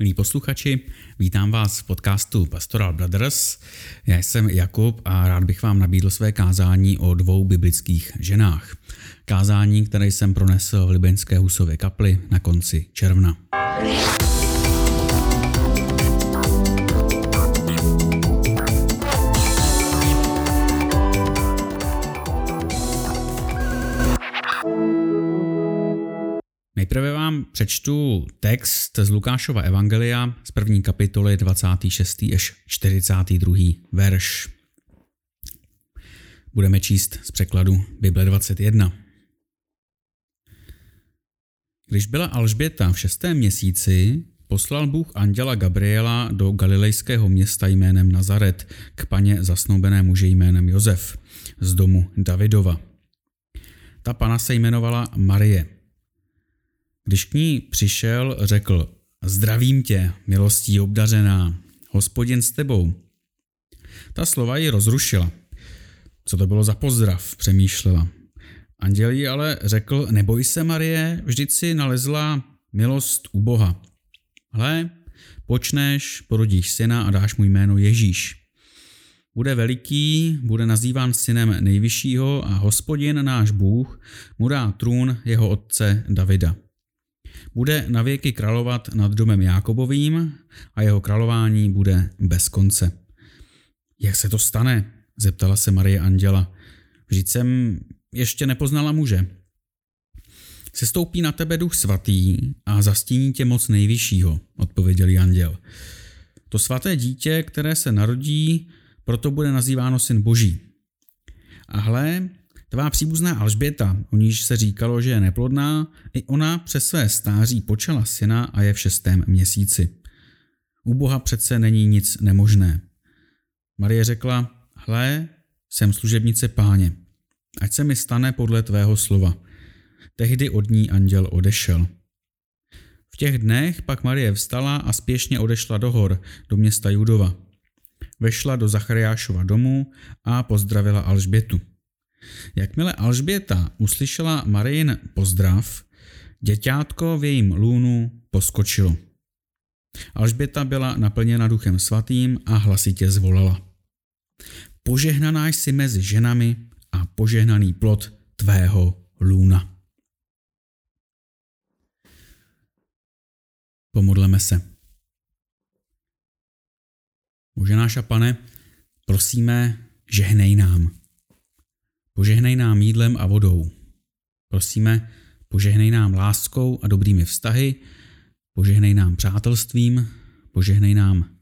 Milí posluchači, vítám vás v podcastu Pastoral Brothers. Já jsem Jakub a rád bych vám nabídl své kázání o dvou biblických ženách. Kázání, které jsem pronesl v Libenské husově kapli na konci června. Přečtu text z Lukášova Evangelia z první kapitoly 26. až 42. verš. Budeme číst z překladu Bible 21. Když byla Alžběta v šestém měsíci, poslal Bůh anděla Gabriela do galilejského města jménem Nazaret k paně zasnoubené muže jménem Josef z domu Davidova. Ta pana se jmenovala Marie – když k ní přišel, řekl, zdravím tě, milostí obdařená, hospodin s tebou. Ta slova ji rozrušila. Co to bylo za pozdrav, přemýšlela. Anděl jí ale řekl, neboj se Marie, vždyť si nalezla milost u Boha. Hle, počneš, porodíš syna a dáš mu jméno Ježíš. Bude veliký, bude nazýván synem nejvyššího a hospodin náš Bůh mu dá trůn jeho otce Davida. Bude navěky královat nad domem Jákobovým a jeho králování bude bez konce. Jak se to stane? zeptala se Marie Anděla. Vždyť jsem ještě nepoznala muže. Sestoupí na tebe duch svatý a zastíní tě moc nejvyššího, odpověděl anděl. To svaté dítě, které se narodí, proto bude nazýváno syn boží. A hle, Tvá příbuzná Alžběta, o níž se říkalo, že je neplodná, i ona přes své stáří počala syna a je v šestém měsíci. U Boha přece není nic nemožné. Marie řekla, hle, jsem služebnice páně, ať se mi stane podle tvého slova. Tehdy od ní anděl odešel. V těch dnech pak Marie vstala a spěšně odešla do hor, do města Judova. Vešla do Zachariášova domu a pozdravila Alžbětu. Jakmile Alžběta uslyšela Marijin pozdrav, děťátko v jejím lůnu poskočilo. Alžběta byla naplněna duchem svatým a hlasitě zvolala. Požehnaná jsi mezi ženami a požehnaný plod tvého lůna. Pomodleme se. Bože náš a pane, prosíme, žehnej nám. Požehnej nám jídlem a vodou. Prosíme, požehnej nám láskou a dobrými vztahy, požehnej nám přátelstvím, požehnej nám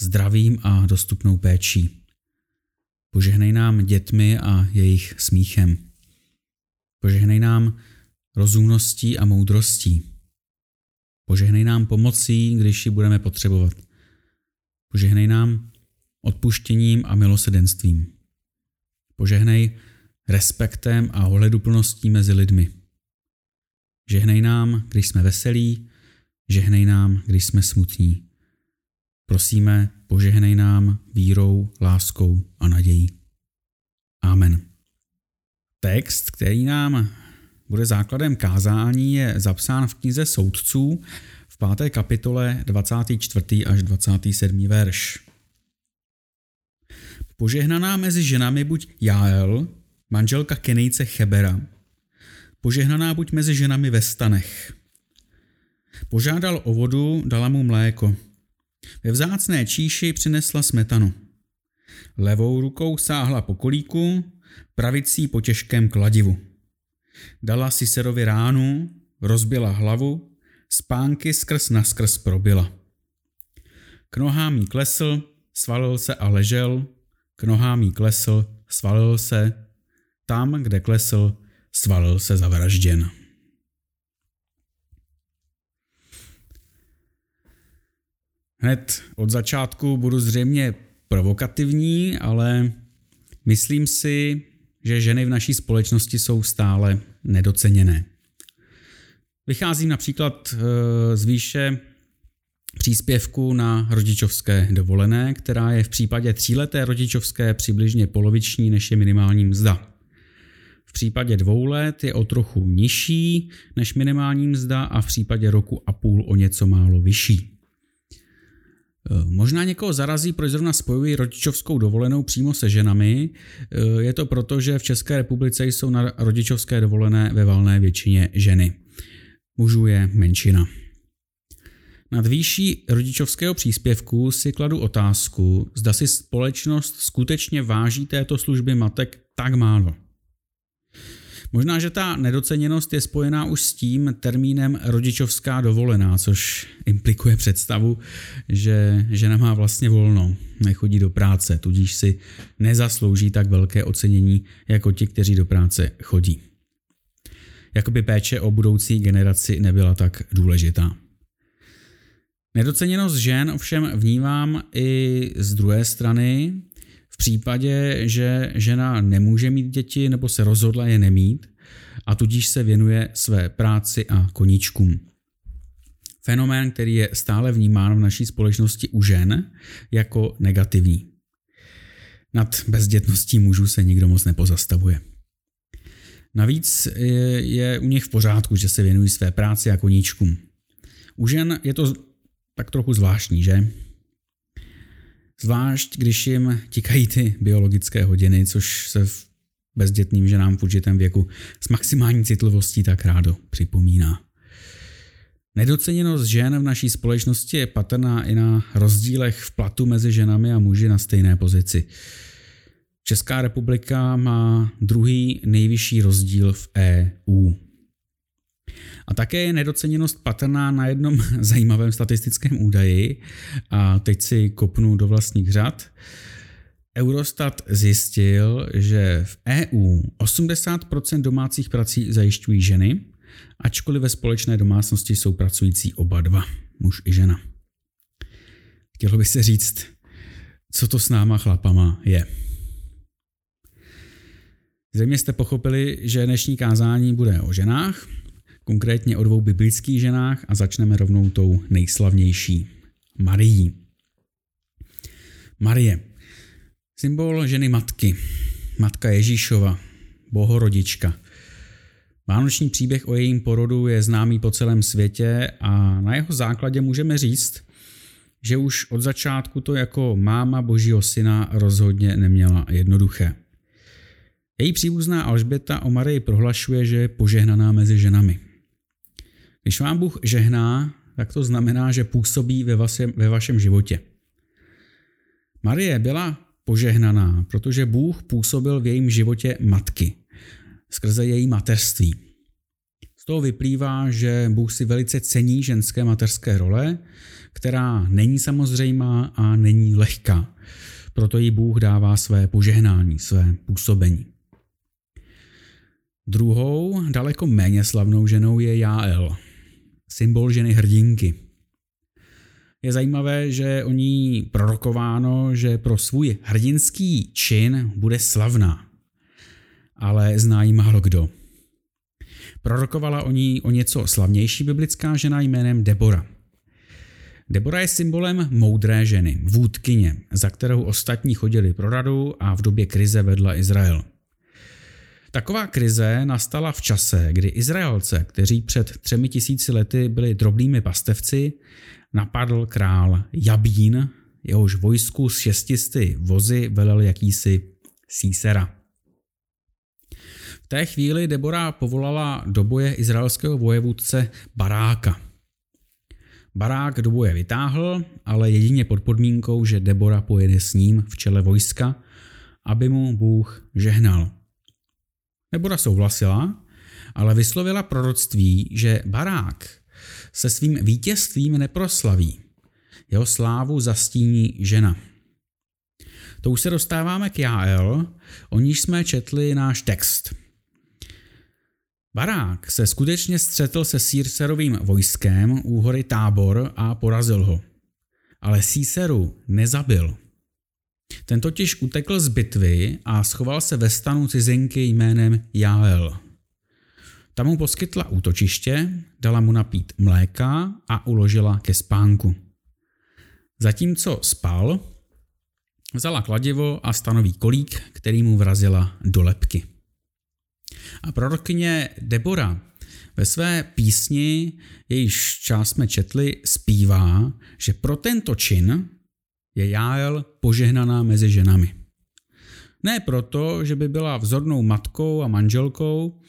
zdravím a dostupnou péčí. Požehnej nám dětmi a jejich smíchem. Požehnej nám rozumností a moudrostí. Požehnej nám pomocí, když ji budeme potřebovat. Požehnej nám odpuštěním a milosedenstvím. Požehnej respektem a ohleduplností mezi lidmi. Žehnej nám, když jsme veselí, žehnej nám, když jsme smutní. Prosíme, požehnej nám vírou, láskou a nadějí. Amen. Text, který nám bude základem kázání, je zapsán v knize Soudců v páté kapitole 24. až 27. verš. Požehnaná mezi ženami buď Jael, manželka Kenejce Chebera, požehnaná buď mezi ženami ve stanech. Požádal o vodu, dala mu mléko. Ve vzácné číši přinesla smetanu. Levou rukou sáhla po kolíku, pravicí po těžkém kladivu. Dala si serovi ránu, rozbila hlavu, spánky skrz naskrz probila. K nohám jí klesl, svalil se a ležel, k nohám jí klesl, svalil se, tam, kde klesl, svalil se zavražděn. Hned od začátku budu zřejmě provokativní, ale myslím si, že ženy v naší společnosti jsou stále nedoceněné. Vycházím například eh, z výše příspěvku na rodičovské dovolené, která je v případě tříleté rodičovské přibližně poloviční než je minimální mzda případě dvou let je o trochu nižší než minimální mzda a v případě roku a půl o něco málo vyšší. Možná někoho zarazí, proč zrovna spojují rodičovskou dovolenou přímo se ženami. Je to proto, že v České republice jsou na rodičovské dovolené ve valné většině ženy. Mužů je menšina. Nad výší rodičovského příspěvku si kladu otázku, zda si společnost skutečně váží této služby matek tak málo. Možná, že ta nedoceněnost je spojená už s tím termínem rodičovská dovolená, což implikuje představu, že žena má vlastně volno, nechodí do práce, tudíž si nezaslouží tak velké ocenění jako ti, kteří do práce chodí. Jakoby péče o budoucí generaci nebyla tak důležitá. Nedoceněnost žen ovšem vnímám i z druhé strany, v případě, že žena nemůže mít děti nebo se rozhodla je nemít a tudíž se věnuje své práci a koníčkům. Fenomén, který je stále vnímán v naší společnosti u žen jako negativní. Nad bezdětností mužů se nikdo moc nepozastavuje. Navíc je u nich v pořádku, že se věnují své práci a koníčkům. U žen je to tak trochu zvláštní, že? Zvlášť, když jim tikají ty biologické hodiny, což se v bezdětným ženám v určitém věku s maximální citlivostí tak rádo připomíná. Nedoceněnost žen v naší společnosti je patrná i na rozdílech v platu mezi ženami a muži na stejné pozici. Česká republika má druhý nejvyšší rozdíl v EU. A také je nedoceněnost patrná na jednom zajímavém statistickém údaji, a teď si kopnu do vlastních řad. Eurostat zjistil, že v EU 80% domácích prací zajišťují ženy, ačkoliv ve společné domácnosti jsou pracující oba dva, muž i žena. Chtělo by se říct, co to s náma chlapama je. Zřejmě jste pochopili, že dnešní kázání bude o ženách, konkrétně o dvou biblických ženách a začneme rovnou tou nejslavnější, Marií. Marie, symbol ženy matky, matka Ježíšova, bohorodička. Vánoční příběh o jejím porodu je známý po celém světě a na jeho základě můžeme říct, že už od začátku to jako máma božího syna rozhodně neměla jednoduché. Její příbuzná Alžběta o Marii prohlašuje, že je požehnaná mezi ženami. Když vám Bůh žehná, tak to znamená, že působí ve vašem, ve vašem životě. Marie byla požehnaná, protože Bůh působil v jejím životě matky, skrze její mateřství. Z toho vyplývá, že Bůh si velice cení ženské mateřské role, která není samozřejmá a není lehká. Proto jí Bůh dává své požehnání, své působení. Druhou, daleko méně slavnou ženou je Jáel, symbol ženy hrdinky. Je zajímavé, že o ní prorokováno, že pro svůj hrdinský čin bude slavná, ale zná ji málo kdo. Prorokovala o ní o něco slavnější biblická žena jménem Debora. Debora je symbolem moudré ženy, vůdkyně, za kterou ostatní chodili pro radu a v době krize vedla Izrael. Taková krize nastala v čase, kdy Izraelce, kteří před třemi tisíci lety byli drobnými pastevci, napadl král Jabín, jehož vojsku s šestisty vozy velel jakýsi Sísera. V té chvíli Debora povolala do boje izraelského vojevůdce Baráka. Barák do boje vytáhl, ale jedině pod podmínkou, že Debora pojede s ním v čele vojska, aby mu Bůh žehnal. Nebora souhlasila, ale vyslovila proroctví, že barák se svým vítězstvím neproslaví. Jeho slávu zastíní žena. To už se dostáváme k Jael, o níž jsme četli náš text. Barák se skutečně střetl se Sírserovým vojskem u hory Tábor a porazil ho. Ale Síseru nezabil. Ten totiž utekl z bitvy a schoval se ve stanu cizinky jménem Jael. Tam mu poskytla útočiště, dala mu napít mléka a uložila ke spánku. Zatímco spal, vzala kladivo a stanový kolík, který mu vrazila do lepky. A prorokyně Debora Ve své písni, jejíž část jsme četli, zpívá, že pro tento čin je Jáel požehnaná mezi ženami. Ne proto, že by byla vzornou matkou a manželkou,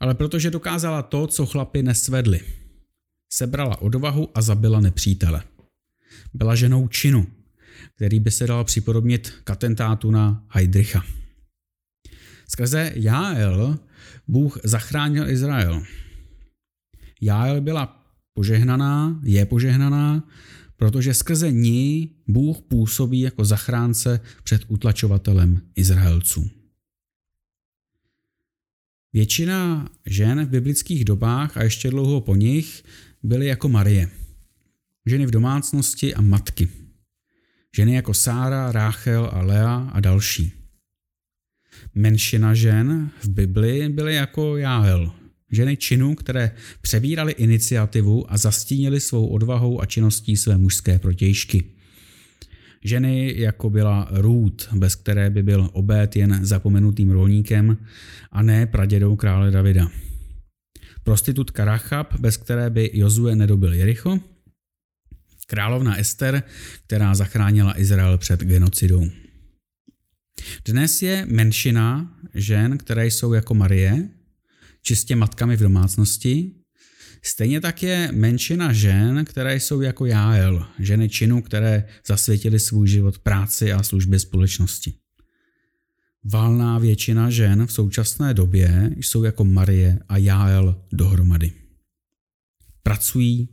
ale protože dokázala to, co chlapi nesvedli. Sebrala odvahu a zabila nepřítele. Byla ženou činu, který by se dal připodobnit k atentátu na Heidricha. Skrze Jáel Bůh zachránil Izrael. Jáel byla požehnaná, je požehnaná, protože skrze ní Bůh působí jako zachránce před utlačovatelem Izraelců. Většina žen v biblických dobách a ještě dlouho po nich byly jako Marie. Ženy v domácnosti a matky. Ženy jako Sára, Ráchel a Lea a další. Menšina žen v Bibli byly jako Jáhel, ženy činů, které přebíraly iniciativu a zastínily svou odvahou a činností své mužské protějšky. Ženy, jako byla Ruth, bez které by byl obét jen zapomenutým rolníkem a ne pradědou krále Davida. Prostitutka Rachab, bez které by Jozue nedobil Jericho. Královna Ester, která zachránila Izrael před genocidou. Dnes je menšina žen, které jsou jako Marie, čistě matkami v domácnosti. Stejně tak je menšina žen, které jsou jako Jáel, ženy činu, které zasvětily svůj život práci a službě společnosti. Valná většina žen v současné době jsou jako Marie a Jáel dohromady. Pracují,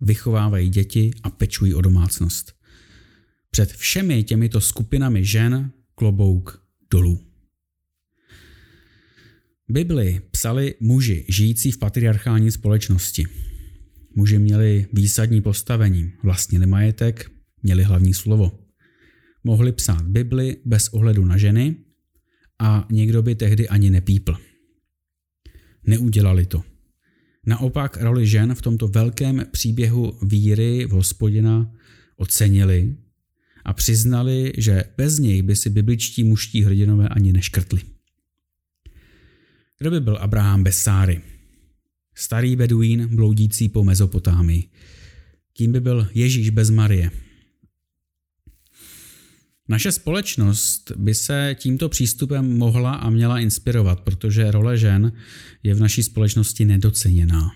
vychovávají děti a pečují o domácnost. Před všemi těmito skupinami žen klobouk dolů. Bibli psali muži žijící v patriarchální společnosti. Muži měli výsadní postavení, vlastnili majetek, měli hlavní slovo. Mohli psát Bibli bez ohledu na ženy a někdo by tehdy ani nepípl. Neudělali to. Naopak roli žen v tomto velkém příběhu víry v hospodina ocenili a přiznali, že bez něj by si bibličtí muští hrdinové ani neškrtli. Kdo by byl Abraham bez Sáry? Starý beduín bloudící po Mezopotámii. Kým by byl Ježíš bez Marie? Naše společnost by se tímto přístupem mohla a měla inspirovat, protože role žen je v naší společnosti nedoceněná.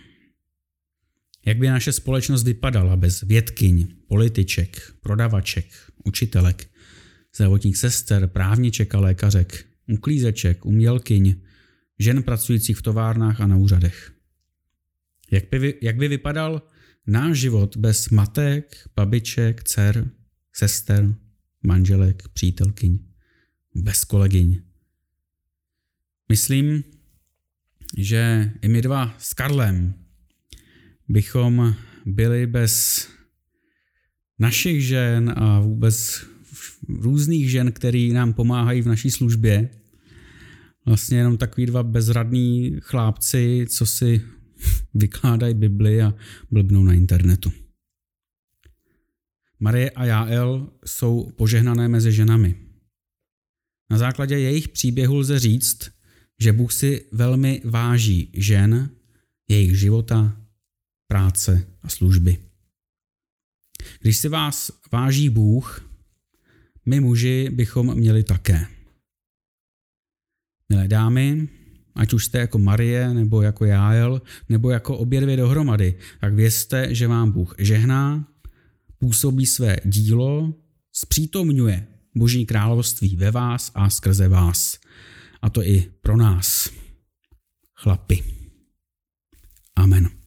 Jak by naše společnost vypadala bez vědkyň, političek, prodavaček, učitelek, zdravotních sester, právniček a lékařek, uklízeček, umělkyň, žen pracujících v továrnách a na úřadech. Jak by, jak by vypadal náš život bez matek, babiček, dcer, sester, manželek, přítelkyň, bez kolegyň? Myslím, že i my dva s Karlem bychom byli bez našich žen a vůbec různých žen, který nám pomáhají v naší službě, vlastně jenom takový dva bezradní chlápci, co si vykládají Bibli a blbnou na internetu. Marie a Jáel jsou požehnané mezi ženami. Na základě jejich příběhu lze říct, že Bůh si velmi váží žen, jejich života, práce a služby. Když si vás váží Bůh, my muži bychom měli také. Milé dámy, ať už jste jako Marie, nebo jako Jáel, nebo jako obě dvě dohromady, tak vězte, že vám Bůh žehná, působí své dílo, zpřítomňuje Boží království ve vás a skrze vás. A to i pro nás, chlapi. Amen.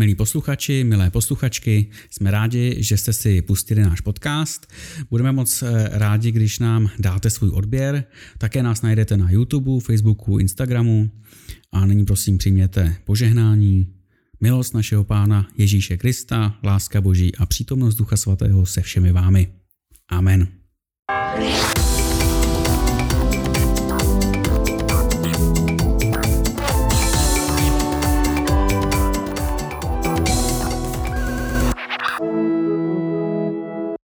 Milí posluchači, milé posluchačky, jsme rádi, že jste si pustili náš podcast. Budeme moc eh, rádi, když nám dáte svůj odběr. Také nás najdete na YouTube, Facebooku, Instagramu. A nyní prosím přijměte požehnání, milost našeho Pána Ježíše Krista, láska Boží a přítomnost Ducha Svatého se všemi vámi. Amen.